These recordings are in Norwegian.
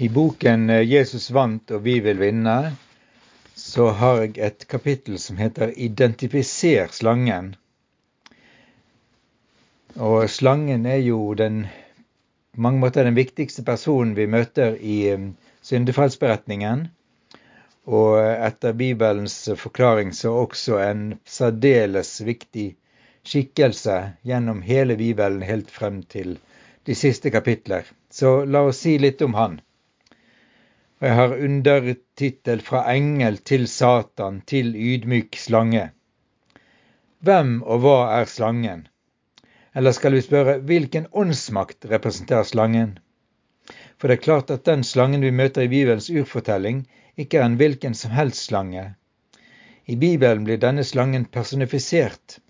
I boken eh, 'Jesus vant og vi vil vinne' så har jeg et kapittel som heter 'Identifiser slangen'. Og slangen er jo den, på mange måter den viktigste personen vi møter i eh, syndefallsberetningen. Og etter Bibelens forklaring så også en særdeles viktig skikkelse gjennom hele Bibelen helt frem til de siste kapitler. Så la oss si litt om han. Og jeg har undertittel 'Fra engel til Satan til ydmyk slange'. Hvem og hva er slangen? Eller skal vi spørre hvilken åndsmakt representerer slangen? For det er klart at den slangen vi møter i Bibelens urfortelling, ikke er en hvilken som helst slange. I Bibelen blir denne slangen personifisert.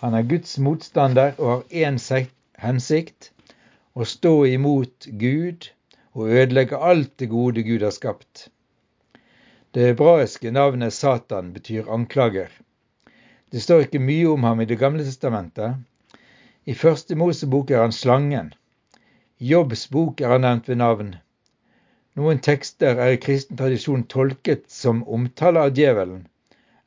Han er Guds motstander og har én hensikt å stå imot Gud og ødelegge alt det gode Gud har skapt. Det hebraiske navnet Satan betyr anklager. Det står ikke mye om ham i Det gamle testamentet. I første Mosebok er han slangen. I Jobbs bok er han nevnt ved navn. Noen tekster er i kristen tradisjon tolket som omtale av djevelen,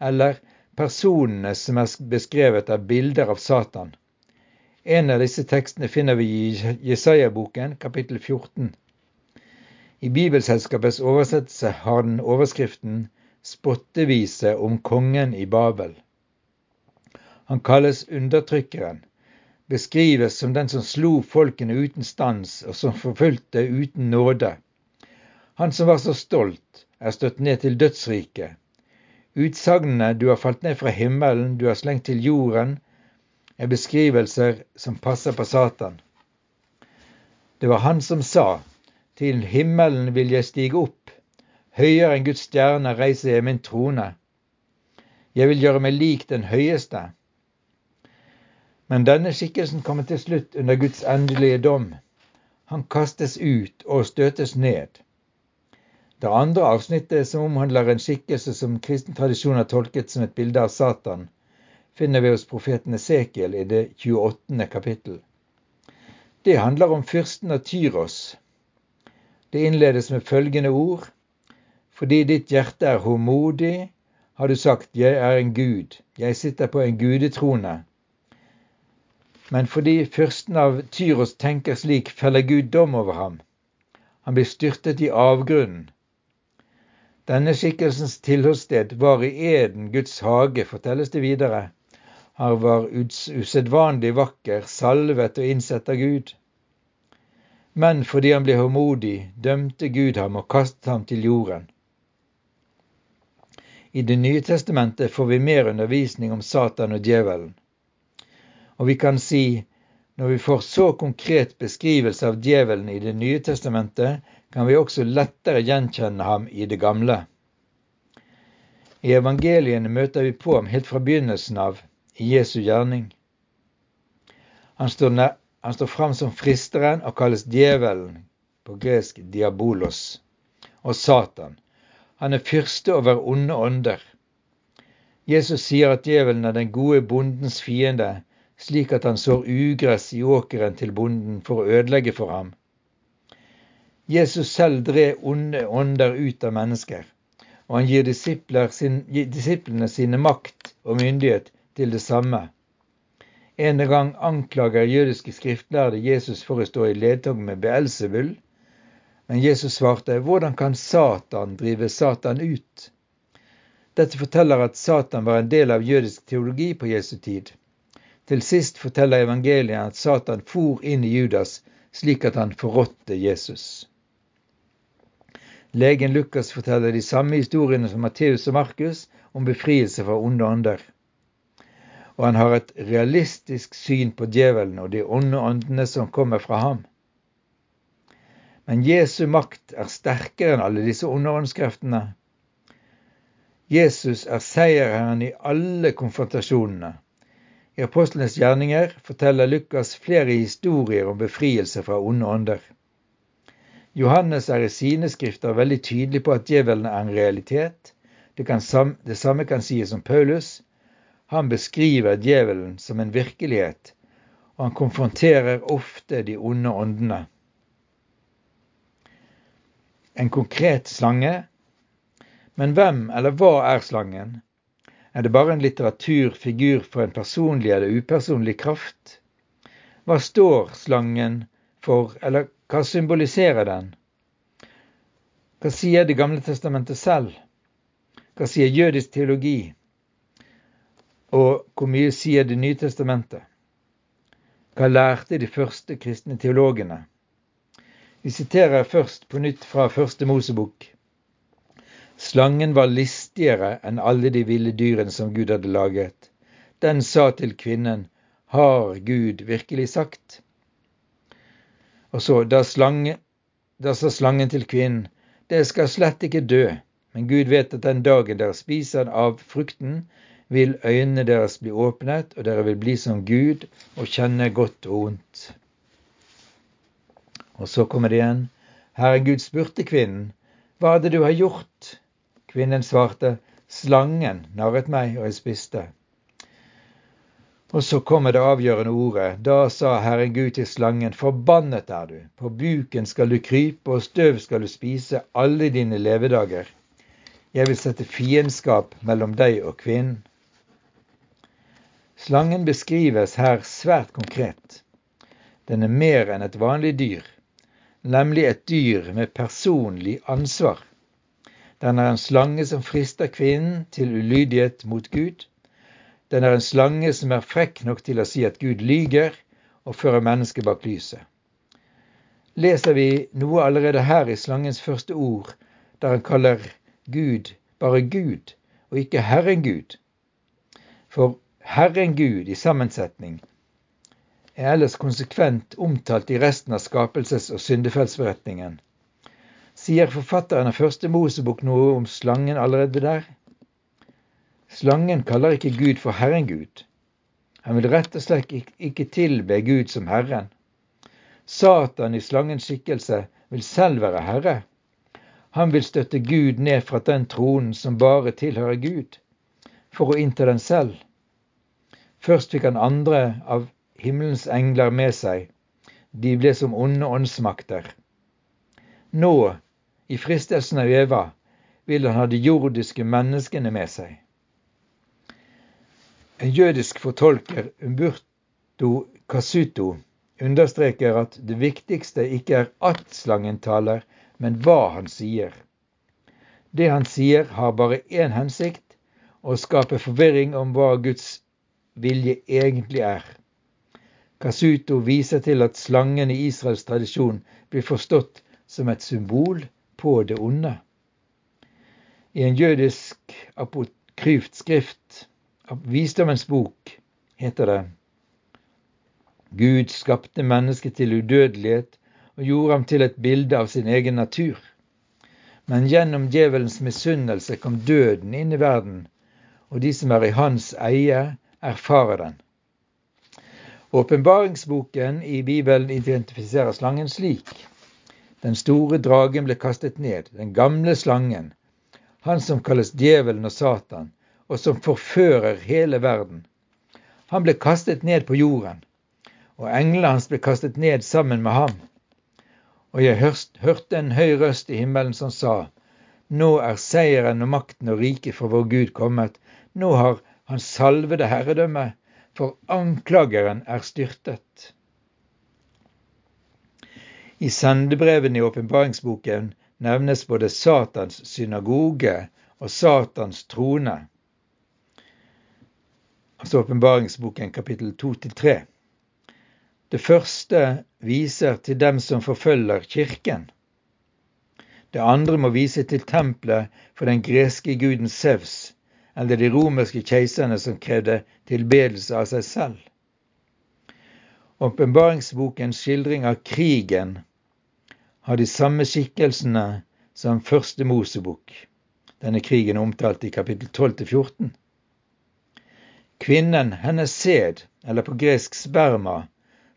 eller personene som er beskrevet av bilder av Satan. En av disse tekstene finner vi i Jesaja-boken, kapittel 14. I Bibelselskapets oversettelse har den overskriften 'Spottevise om kongen i Babel'. Han kalles undertrykkeren, beskrives som den som slo folkene uten stans, og som forfulgte uten nåde. Han som var så stolt, er støtt ned til dødsriket. Utsagnene 'du har falt ned fra himmelen, du har slengt til jorden', er beskrivelser som passer på Satan. Det var han som sa til himmelen vil jeg stige opp, høyere enn Guds stjerne reiser jeg min trone. Jeg vil gjøre meg lik den høyeste. Men denne skikkelsen kommer til slutt under Guds endelige dom. Han kastes ut og støtes ned. Det andre avsnittet, som omhandler en skikkelse som kristen tradisjon har tolket som et bilde av Satan, finner vi hos profeten Esekiel i det 28. kapittel. Det handler om fyrsten av Tyros, det innledes med følgende ord. Fordi ditt hjerte er håmodig, har du sagt, jeg er en gud, jeg sitter på en gudetrone. Men fordi fyrsten av Tyros tenker slik, feller Gud dom over ham. Han blir styrtet i avgrunnen. Denne skikkelsens tilholdssted var i Eden, Guds hage, fortelles det videre. Han var usedvanlig vakker, salvet og innsett av Gud. Men fordi han ble håmodig, dømte Gud ham og kastet ham til jorden. I Det nye testamentet får vi mer undervisning om Satan og djevelen. Og vi kan si når vi får så konkret beskrivelse av djevelen i Det nye testamentet, kan vi også lettere gjenkjenne ham i det gamle. I evangeliene møter vi på ham helt fra begynnelsen av i Jesu gjerning. Han står han står fram som fristeren og kalles djevelen, på gresk diabolos, og Satan. Han er fyrste over onde ånder. Jesus sier at djevelen er den gode bondens fiende, slik at han sår ugress i åkeren til bonden for å ødelegge for ham. Jesus selv drev onde ånder ut av mennesker, og han gir disiplene sine makt og myndighet til det samme. En gang anklager jødiske skriftlærde Jesus for å stå i ledtog med Beelzebul, men Jesus svarte, hvordan kan Satan drive Satan ut? Dette forteller at Satan var en del av jødisk teologi på Jesu tid. Til sist forteller evangeliet at Satan for inn i Judas slik at han forrådte Jesus. Legen Lukas forteller de samme historiene som Matteus og Markus om befrielse fra onde ånder og han har et realistisk syn på djevelen og de onde åndene som kommer fra ham. Men Jesu makt er sterkere enn alle disse onde åndskreftene. Jesus er seierherren i alle konfrontasjonene. I apostlenes gjerninger forteller Lukas flere historier om befrielse fra onde ånder. Johannes er i sine skrifter veldig tydelig på at djevelen er en realitet. Det, kan, det samme kan sies om Paulus, han beskriver djevelen som en virkelighet, og han konfronterer ofte de onde åndene. en konkret slange. Men hvem eller hva er slangen? Er det bare en litteraturfigur for en personlig eller upersonlig kraft? Hva står slangen for, eller hva symboliserer den? Hva sier Det gamle testamentet selv? Hva sier jødisk teologi? Og hvor mye sier Det nye testamentet? Hva lærte de første kristne teologene? Vi siterer først på nytt fra første Mosebok. Slangen var listigere enn alle de ville dyrene som Gud hadde laget. Den sa til kvinnen, Har Gud virkelig sagt? Og så, da, slange, da sa slangen til kvinnen, Dere skal slett ikke dø, men Gud vet at den dagen dere spiser av frukten, vil øynene deres bli åpnet, og dere vil bli som Gud og kjenne godt og ondt. Og så kommer det igjen. Herre Gud spurte kvinnen, hva er det du har gjort? Kvinnen svarte, slangen narret meg, og jeg spiste. Og så kommer det avgjørende ordet. Da sa Herren Gud til slangen, forbannet er du, på buken skal du krype, og støv skal du spise alle dine levedager. Jeg vil sette fiendskap mellom deg og kvinnen, Slangen beskrives her svært konkret. Den er mer enn et vanlig dyr, nemlig et dyr med personlig ansvar. Den er en slange som frister kvinnen til ulydighet mot Gud. Den er en slange som er frekk nok til å si at Gud lyger, og fører mennesket bak lyset. Leser vi noe allerede her i slangens første ord, der han kaller Gud bare Gud, og ikke Herren Gud. For Herren Gud i sammensetning er ellers konsekvent omtalt i resten av skapelses- og syndefellsberetningen. Sier forfatteren av første Mosebok noe om slangen allerede der? Slangen kaller ikke Gud for Herren Gud. Han vil rett og slett ikke tilbe Gud som Herren. Satan i slangens skikkelse vil selv være herre. Han vil støtte Gud ned fra den tronen som bare tilhører Gud, for å innta den selv. Først fikk han andre av himmelens engler med seg. De ble som onde åndsmakter. Nå, i fristelsen av Eva, vil han ha de jordiske menneskene med seg. En jødisk fortolker, Umburto Kasuto, understreker at det viktigste ikke er at slangen taler, men hva han sier. Det han sier, har bare én hensikt, å skape forvirring om hva Guds vilje egentlig er. Kasuto viser til at slangen i Israels tradisjon blir forstått som et symbol på det onde. I en jødisk apokryft skrift, Visdommens bok, heter det Gud skapte mennesket til udødelighet og gjorde ham til et bilde av sin egen natur. Men gjennom djevelens misunnelse kom døden inn i verden, og de som er i hans eie, erfare den. Åpenbaringsboken i Bibelen identifiserer slangen slik. Den store dragen ble kastet ned, den gamle slangen, han som kalles djevelen og Satan, og som forfører hele verden. Han ble kastet ned på jorden, og englene hans ble kastet ned sammen med ham. Og jeg hørte en høy røst i himmelen som sa, Nå er seieren og makten og riket for vår Gud kommet. Nå har hans salvede herredømme, for anklageren er styrtet. I sendebrevene i åpenbaringsboken nevnes både Satans synagoge og Satans trone. Altså åpenbaringsboken kapittel 2-3. Det første viser til dem som forfølger kirken. Det andre må vise til tempelet for den greske guden Sevs, eller de romerske keiserne som krevde tilbedelse av seg selv. Åpenbaringsbokens skildring av krigen har de samme skikkelsene som første Mosebok. Denne krigen er omtalt i kapittel 12-14. Kvinnen, hennes sæd, eller på gresk sperma,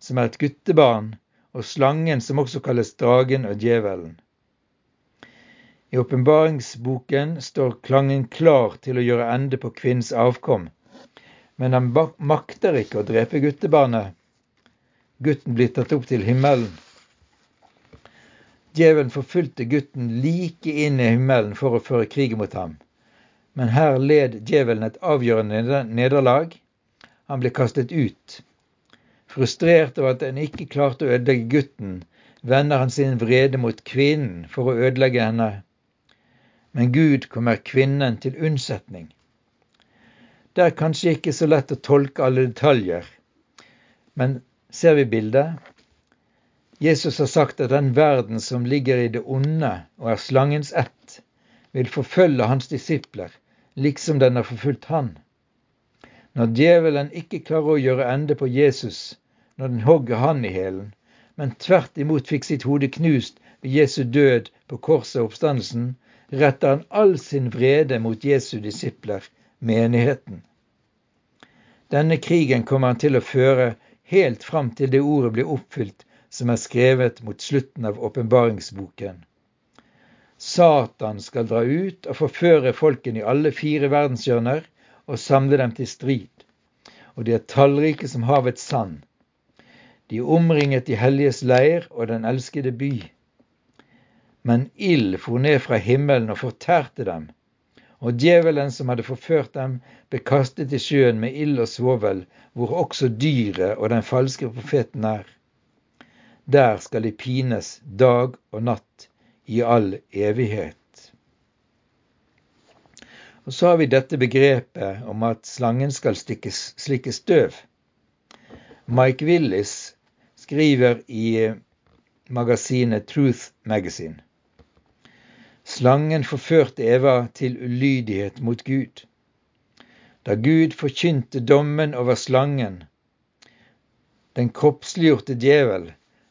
som er et guttebarn, og slangen, som også kalles dragen og djevelen. I åpenbaringsboken står klangen klar til å gjøre ende på kvinnens avkom, men han makter ikke å drepe guttebarnet. Gutten blir tatt opp til himmelen. Djevelen forfulgte gutten like inn i himmelen for å føre krig mot ham. Men her led djevelen et avgjørende nederlag. Han ble kastet ut. Frustrert over at han ikke klarte å ødelegge gutten, vender han sin vrede mot kvinnen for å ødelegge henne. Men Gud kommer kvinnen til unnsetning. Det er kanskje ikke så lett å tolke alle detaljer, men ser vi bildet? Jesus har sagt at den verden som ligger i det onde og er slangens ett, vil forfølge hans disipler, liksom den har forfulgt han. Når djevelen ikke klarer å gjøre ende på Jesus når den hogger han i hælen, men tvert imot fikk sitt hode knust ved Jesu død på korset og oppstandelsen, retter han all sin vrede mot Jesu disipler, menigheten. Denne krigen kommer han til å føre helt fram til det ordet blir oppfylt som er skrevet mot slutten av åpenbaringsboken. Satan skal dra ut og forføre folkene i alle fire verdenshjørner og samle dem til strid. Og de er tallrike som havets sand. De omringet de helliges leir og den elskede by. Men ild for ned fra himmelen og fortærte dem. Og djevelen som hadde forført dem, ble kastet i sjøen med ild og svovel, hvor også dyret og den falske profeten er. Der skal de pines dag og natt i all evighet. Og Så har vi dette begrepet om at slangen skal stikkes, slikke støv. Mike Willis skriver i magasinet Truth Magazine. Slangen forførte Eva til ulydighet mot Gud. Da Gud forkynte dommen over slangen, den kroppsliggjorte djevel,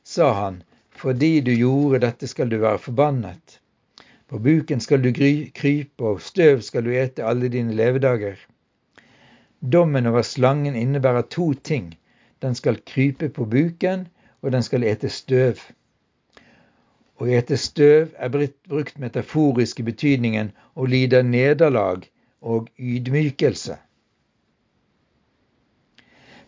sa han, fordi du gjorde dette skal du være forbannet. På buken skal du krype, og støv skal du ete alle dine levedager. Dommen over slangen innebærer to ting. Den skal krype på buken, og den skal ete støv. Å ete støv er brukt metaforisk i betydningen å lide nederlag og ydmykelse.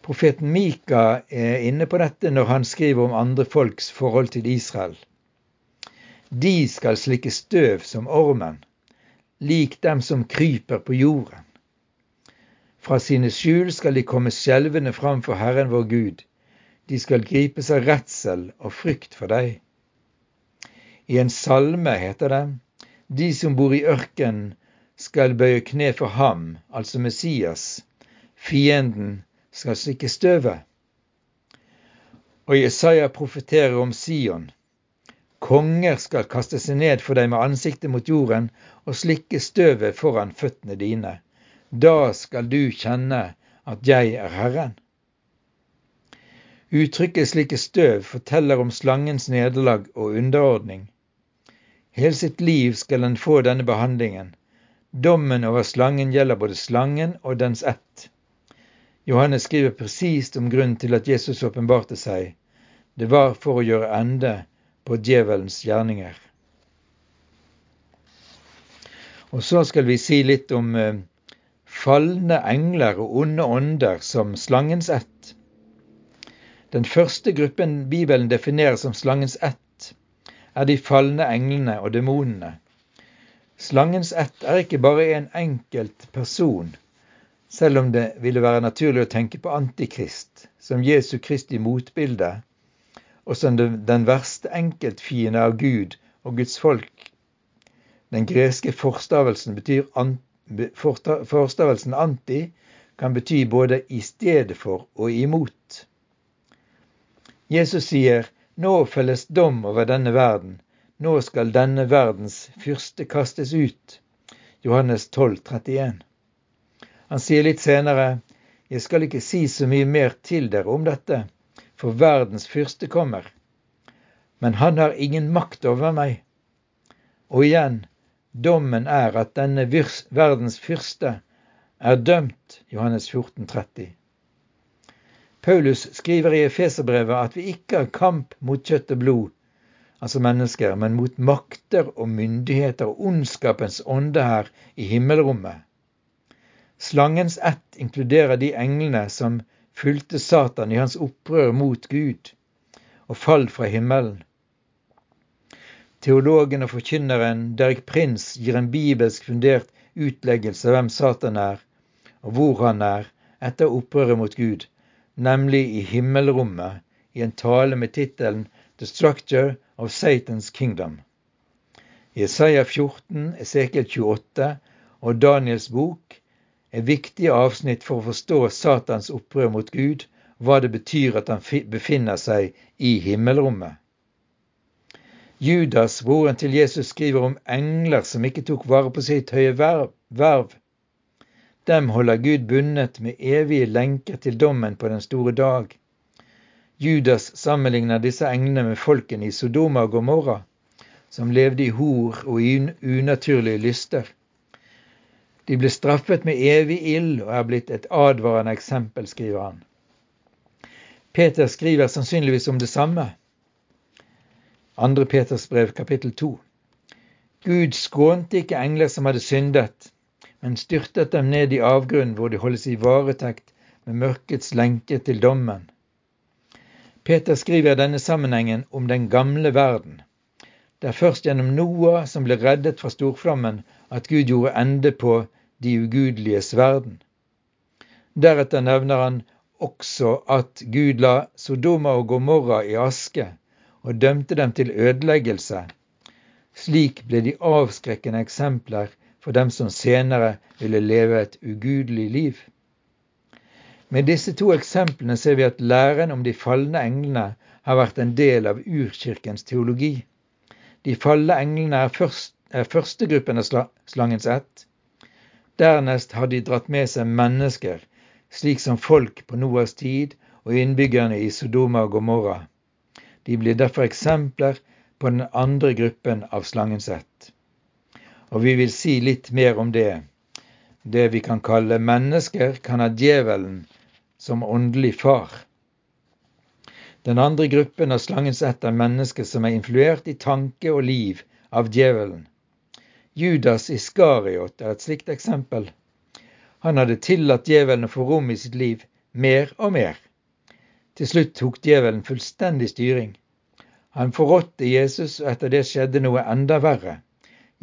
Profeten Mika er inne på dette når han skriver om andre folks forhold til Israel. De skal slikke støv som ormen, lik dem som kryper på jorden. Fra sine skjul skal de komme skjelvende fram for Herren vår Gud. De skal gripes av redsel og frykt for deg. I en salme heter det De som bor i ørken, skal bøye kne for ham, altså Messias, fienden skal slikke støvet. Og Jesaja profeterer om Sion. Konger skal kaste seg ned for deg med ansiktet mot jorden og slikke støvet foran føttene dine. Da skal du kjenne at jeg er Herren. Uttrykket 'slike støv' forteller om slangens nederlag og underordning. Hele sitt liv skal den få denne behandlingen. Dommen over slangen gjelder både slangen og dens ett. Johannes skriver presist om grunnen til at Jesus åpenbarte seg. Det var for å gjøre ende på djevelens gjerninger. Og så skal vi si litt om eh, falne engler og onde ånder som slangens ett. Den første gruppen Bibelen definerer som slangens ett, er de falne englene og demonene. Slangens ett er ikke bare en enkelt person, selv om det ville være naturlig å tenke på Antikrist som Jesu Kristi motbilde, og som den verste enkeltfiende av Gud og Guds folk. Den greske forstavelsen, betyr, forstavelsen anti kan bety både i stedet for og imot. Jesus sier nå felles dom over denne verden, nå skal denne verdens fyrste kastes ut. Johannes 12, 31. Han sier litt senere jeg skal ikke si så mye mer til dere om dette, for verdens fyrste kommer. Men han har ingen makt over meg. Og igjen, dommen er at denne verdens fyrste er dømt. Johannes 14, 30. Paulus skriver i Efeserbrevet at vi ikke har kamp mot kjøtt og blod, altså mennesker, men mot makter og myndigheter og ondskapens ånde her i himmelrommet. Slangens ett inkluderer de englene som fulgte Satan i hans opprør mot Gud og fall fra himmelen. Teologen og forkynneren Derek Prince gir en bibelsk fundert utleggelse av hvem Satan er, og hvor han er, etter opprøret mot Gud, nemlig i himmelrommet, i en tale med tittelen The Structure of Satan's Kingdom. Isaiah 14, Esekiel 28 og Daniels bok er viktige avsnitt for å forstå Satans opprør mot Gud, hva det betyr at han befinner seg i himmelrommet. Judas, broren til Jesus, skriver om engler som ikke tok vare på sitt høye verv. Dem holder Gud bundet med evige lenker til dommen på den store dag. Judas sammenligner disse englene med folkene i Sodoma og Gomorra, som levde i hor og unaturlige lyster. De ble straffet med evig ild og er blitt et advarende eksempel, skriver han. Peter skriver sannsynligvis om det samme. 2. Peters brev, kapittel 2. Gud skånte ikke engler som hadde syndet, men styrtet dem ned i avgrunnen hvor de holdes i varetekt med mørkets lenke til dommen. Peter skriver i denne sammenhengen om den gamle verden. Det er først gjennom Noah, som ble reddet fra storflammen, at Gud gjorde ende på de ugudeliges verden. Deretter nevner han også at Gud la Sodoma og Gomorra i aske og dømte dem til ødeleggelse. Slik ble de avskrekkende eksempler for dem som senere ville leve et ugudelig liv. Med disse to eksemplene ser vi at læren om de falne englene har vært en del av urkirkens teologi. De falne englene er, først, er første gruppen av slangens ett. Dernest har de dratt med seg mennesker, slik som folk på Noas tid og innbyggerne i Sodoma og Gomorra. De blir derfor eksempler på den andre gruppen av slangens ett. Og vi vil si litt mer om det. Det vi kan kalle mennesker, kan ha djevelen som åndelig far. Den andre gruppen av slangens ett er mennesker som er influert i tanke og liv av djevelen. Judas Iskariot er et slikt eksempel. Han hadde tillatt djevelen å få rom i sitt liv mer og mer. Til slutt tok djevelen fullstendig styring. Han forrådte Jesus, og etter det skjedde noe enda verre.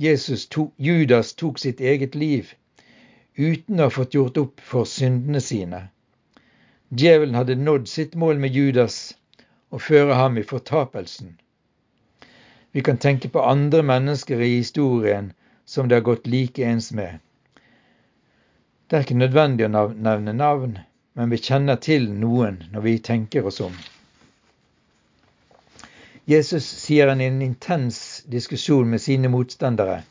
To, Judas tok sitt eget liv uten å ha fått gjort opp for syndene sine. Djevelen hadde nådd sitt mål med Judas, og føre ham i fortapelsen. Vi kan tenke på andre mennesker i historien som det har gått like ens med. Det er ikke nødvendig å nevne navn, men vi kjenner til noen når vi tenker oss om. Jesus sier han i en intens diskusjon med sine motstandere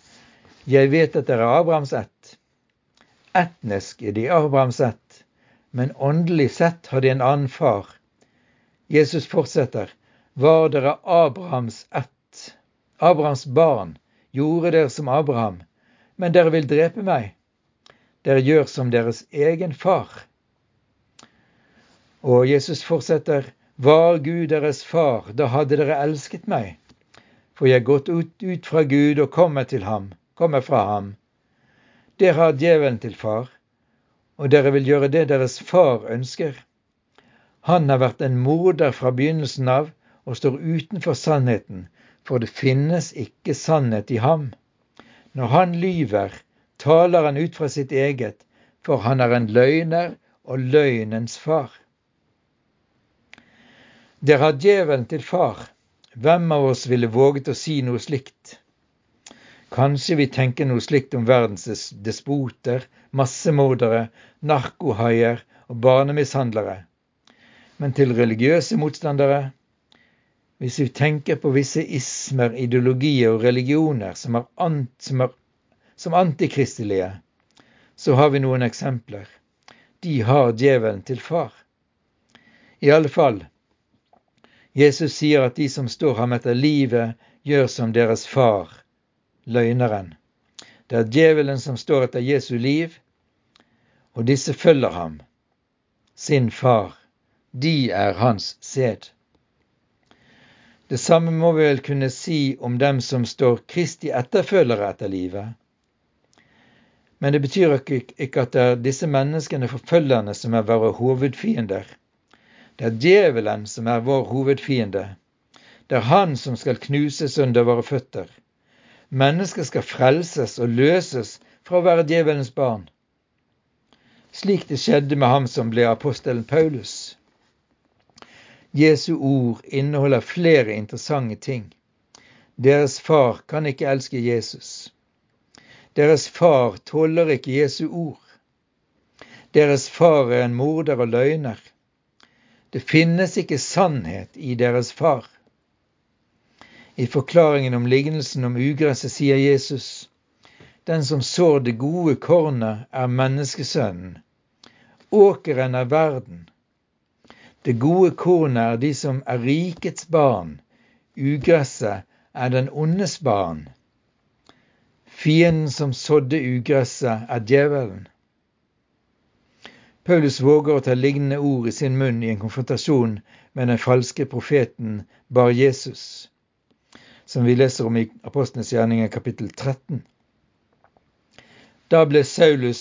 Jeg vet at dere er Abrahams ett. Etnisk er de Abrahams ett, men åndelig sett har de en annen far. Jesus fortsetter. Var dere Abrahams ett, Abrahams barn, gjorde dere som Abraham, men dere vil drepe meg. Dere gjør som deres egen far. Og Jesus fortsetter, var Gud deres far, da hadde dere elsket meg. For jeg har gått ut, ut fra Gud og kommer til ham, kommer fra ham. Dere har djevelen til far, og dere vil gjøre det deres far ønsker. Han har vært en morder fra begynnelsen av og står utenfor sannheten, for det finnes ikke sannhet i ham. Når han lyver, taler han ut fra sitt eget, for han er en løgner og løgnens far. Dere har djevelen til far. Hvem av oss ville våget å si noe slikt? Kanskje vi tenker noe slikt om verdens despoter, massemordere, narkohaier og barnemishandlere. Men til religiøse motstandere Hvis vi tenker på visse ismer, ideologier og religioner som er, ant, som er som antikristelige, så har vi noen eksempler. De har djevelen til far. I alle fall, Jesus sier at de som står ham etter livet, gjør som deres far, løgneren. Det er djevelen som står etter Jesu liv, og disse følger ham, sin far. De er hans sæd. Det samme må vi vel kunne si om dem som står Kristi etterfølgere etter livet. Men det betyr ikke at det er disse menneskene, forfølgerne, som er våre hovedfiender. Det er djevelen som er vår hovedfiende. Det er Han som skal knuses under våre føtter. Mennesket skal frelses og løses fra å være djevelens barn. Slik det skjedde med ham som ble apostelen Paulus. Jesu ord inneholder flere interessante ting. Deres far kan ikke elske Jesus. Deres far tåler ikke Jesu ord. Deres far er en morder og løgner. Det finnes ikke sannhet i deres far. I forklaringen om lignelsen om ugresset sier Jesus den som sår det gode kornet, er menneskesønnen. Åkeren er verden. Det gode kornet er de som er rikets barn. Ugresset er den ondes barn. Fienden som sådde ugresset, er djevelen. Paulus våger å ta lignende ord i sin munn i en konfrontasjon med den falske profeten Bar Jesus som vi leser om i Apostlenes gjerninger kapittel 13. Da ble Saulus,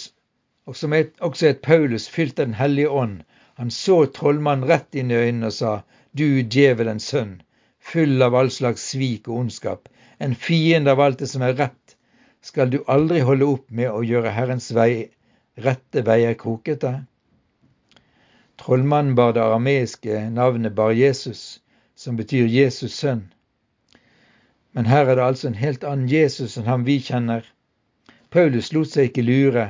som også het Paulus, fylt av Den hellige ånd. Han så trollmannen rett inn i øynene og sa, Du djevelens sønn, full av all slags svik og ondskap, en fiende av alt det som er rett, skal du aldri holde opp med å gjøre Herrens vei, rette veier krokete? Trollmannen bar det arameiske navnet Bar Jesus, som betyr Jesus sønn. Men her er det altså en helt annen Jesus enn ham vi kjenner. Paulus lot seg ikke lure.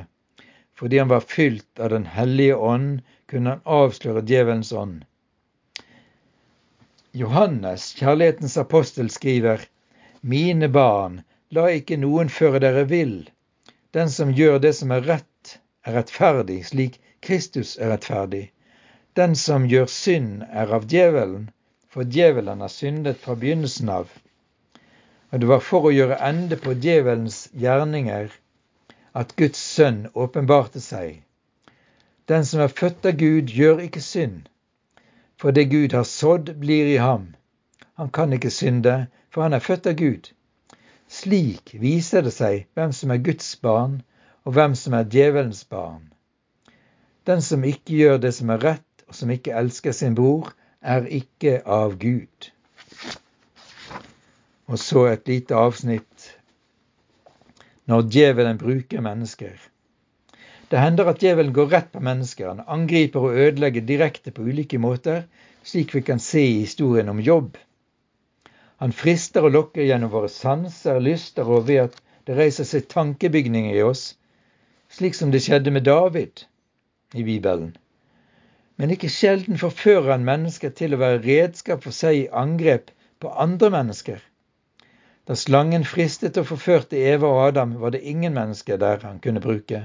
Fordi han var fylt av Den hellige ånd, kunne han avsløre djevelens ånd. Johannes, kjærlighetens apostel, skriver:" Mine barn, la ikke noen føre dere vill. Den som gjør det som er rett, er rettferdig, slik Kristus er rettferdig. Den som gjør synd, er av djevelen, for djevelen har syndet fra begynnelsen av. Og det var for å gjøre ende på djevelens gjerninger at Guds sønn åpenbarte seg. Den som er født av Gud, gjør ikke synd. For det Gud har sådd, blir i ham. Han kan ikke synde, for han er født av Gud. Slik viser det seg hvem som er Guds barn, og hvem som er djevelens barn. Den som ikke gjør det som er rett, og som ikke elsker sin bror, er ikke av Gud. Og så et lite avsnitt når djevelen bruker mennesker. Det hender at djevelen går rett på mennesker. Han angriper og ødelegger direkte på ulike måter, slik vi kan se i historien om jobb. Han frister og lokker gjennom våre sanser, lyster og ved at det reiser seg tankebygninger i oss, slik som det skjedde med David i Bibelen. Men ikke sjelden forfører han mennesker til å være redskap for seg i angrep på andre mennesker. Da slangen fristet og forførte Eva og Adam, var det ingen mennesker der han kunne bruke.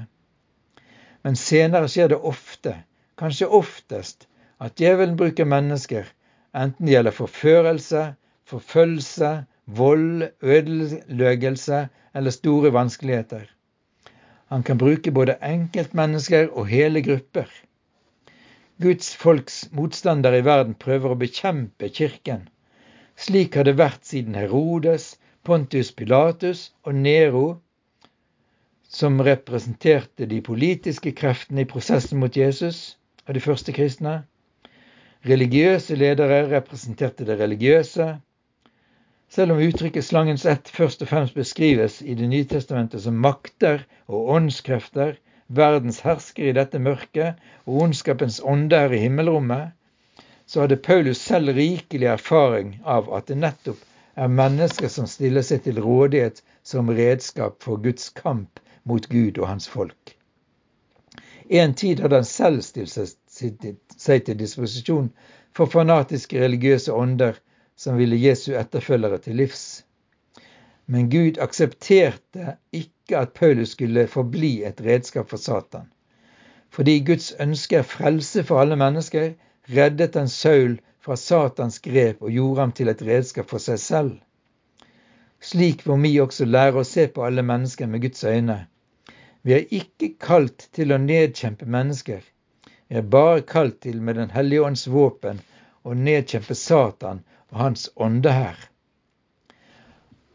Men senere skjer det ofte, kanskje oftest, at djevelen bruker mennesker, enten det gjelder forførelse, forfølgelse, vold, ødeleggelse eller store vanskeligheter. Han kan bruke både enkeltmennesker og hele grupper. Guds folks motstandere i verden prøver å bekjempe Kirken. Slik har det vært siden Herodes, Pontius Pilatus og Nero, som representerte de politiske kreftene i prosessen mot Jesus og de første kristne. Religiøse ledere representerte det religiøse. Selv om uttrykket 'slangens ett' først og fremst beskrives i Det nye testamentet som makter og åndskrefter, verdens hersker i dette mørket og ondskapens ånde er i himmelrommet, så hadde Paulus selv rikelig erfaring av at det nettopp er mennesker som stiller seg til rådighet som redskap for Guds kamp mot Gud og hans folk. En tid hadde han selv stilt seg til disposisjon for fanatiske religiøse ånder som ville Jesu etterfølgere til livs. Men Gud aksepterte ikke at Paulus skulle forbli et redskap for Satan. Fordi Guds ønske er frelse for alle mennesker, reddet han Saul fra Satans grep og gjorde ham til et redskap for seg selv. Slik må vi også lære å se på alle mennesker med Guds øyne. Vi er ikke kalt til å nedkjempe mennesker. Vi er bare kalt til med Den hellige ånds våpen å nedkjempe Satan og hans åndehær.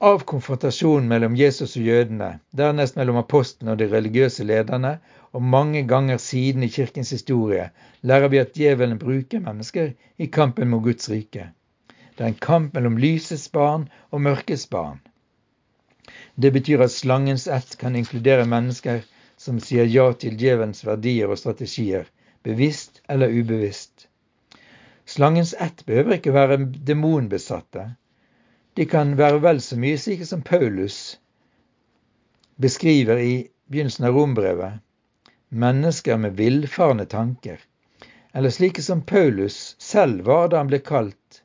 Av konfrontasjonen mellom Jesus og jødene, dernest mellom apostlene og de religiøse lederne, og mange ganger siden i kirkens historie lærer vi at djevelen bruker mennesker i kampen mot Guds rike. Det er en kamp mellom lysets barn og mørkets barn. Det betyr at slangens ett kan inkludere mennesker som sier ja til djevelens verdier og strategier, bevisst eller ubevisst. Slangens ett behøver ikke være demonbesatte. De kan være vel så mye slike som Paulus beskriver i begynnelsen av rombrevet, mennesker med villfarne tanker, eller slike som Paulus selv var da han ble kalt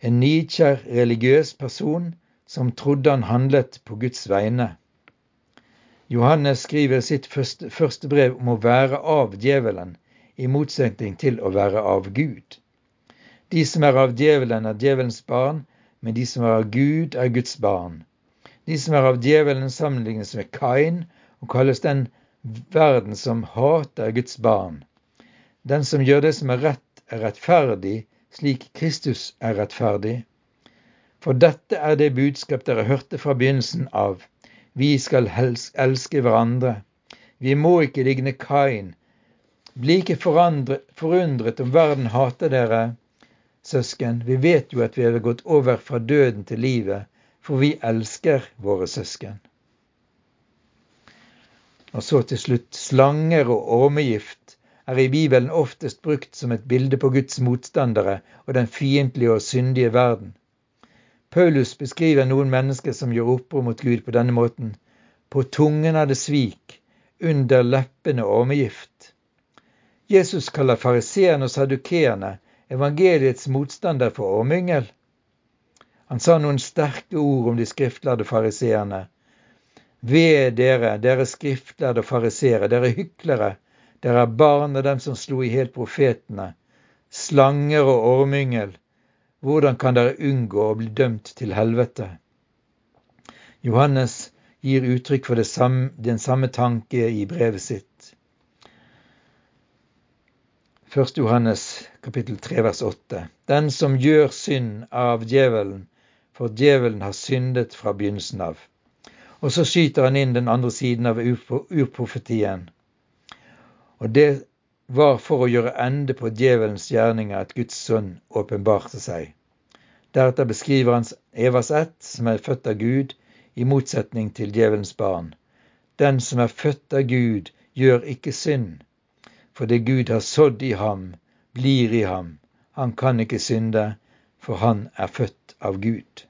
en nykjær religiøs person som trodde han handlet på Guds vegne. Johannes skriver sitt første, brev om å være av djevelen, i motsetning til å være av Gud. De som er av djevelen, er djevelens barn, men de som er av Gud, er Guds barn. De som er av djevelen, sammenlignes med Kain og kalles den verden som hater Guds barn. Den som gjør det som er rett, er rettferdig, slik Kristus er rettferdig. For dette er det budskap dere hørte fra begynnelsen av. Vi skal elske hverandre. Vi må ikke ligne Kain, bli ikke forundret om verden hater dere, søsken. Vi vet jo at vi har gått over fra døden til livet, for vi elsker våre søsken. Og så til slutt slanger og ormegift er i Bibelen oftest brukt som et bilde på Guds motstandere og den fiendtlige og syndige verden. Paulus beskriver noen mennesker som gjør opprør mot Gud på denne måten. På tungen er det svik, under leppene ormegift. Jesus kaller fariseerne og sadukeerne evangeliets motstander for ormyngel. Han sa noen sterke ord om de skriftlærde fariseerne. Ved dere, dere skriftlærde fariseere, dere hyklere, dere er barn av dem som slo i hjel profetene. Slanger og ormyngel, hvordan kan dere unngå å bli dømt til helvete? Johannes gir uttrykk for samme, den samme tanke i brevet sitt. 1. Johannes kapittel 3 vers 8. Den som gjør synd av djevelen, for djevelen har syndet fra begynnelsen av. Og så skyter han inn den andre siden av urprofetien. Og det var for å gjøre ende på djevelens gjerninger at Guds sønn åpenbarte seg. Deretter beskriver han Evas ett, som er født av Gud, i motsetning til djevelens barn. Den som er født av Gud, gjør ikke synd for det Gud har sådd i ham, blir i ham. Han kan ikke synde, for han er født av Gud.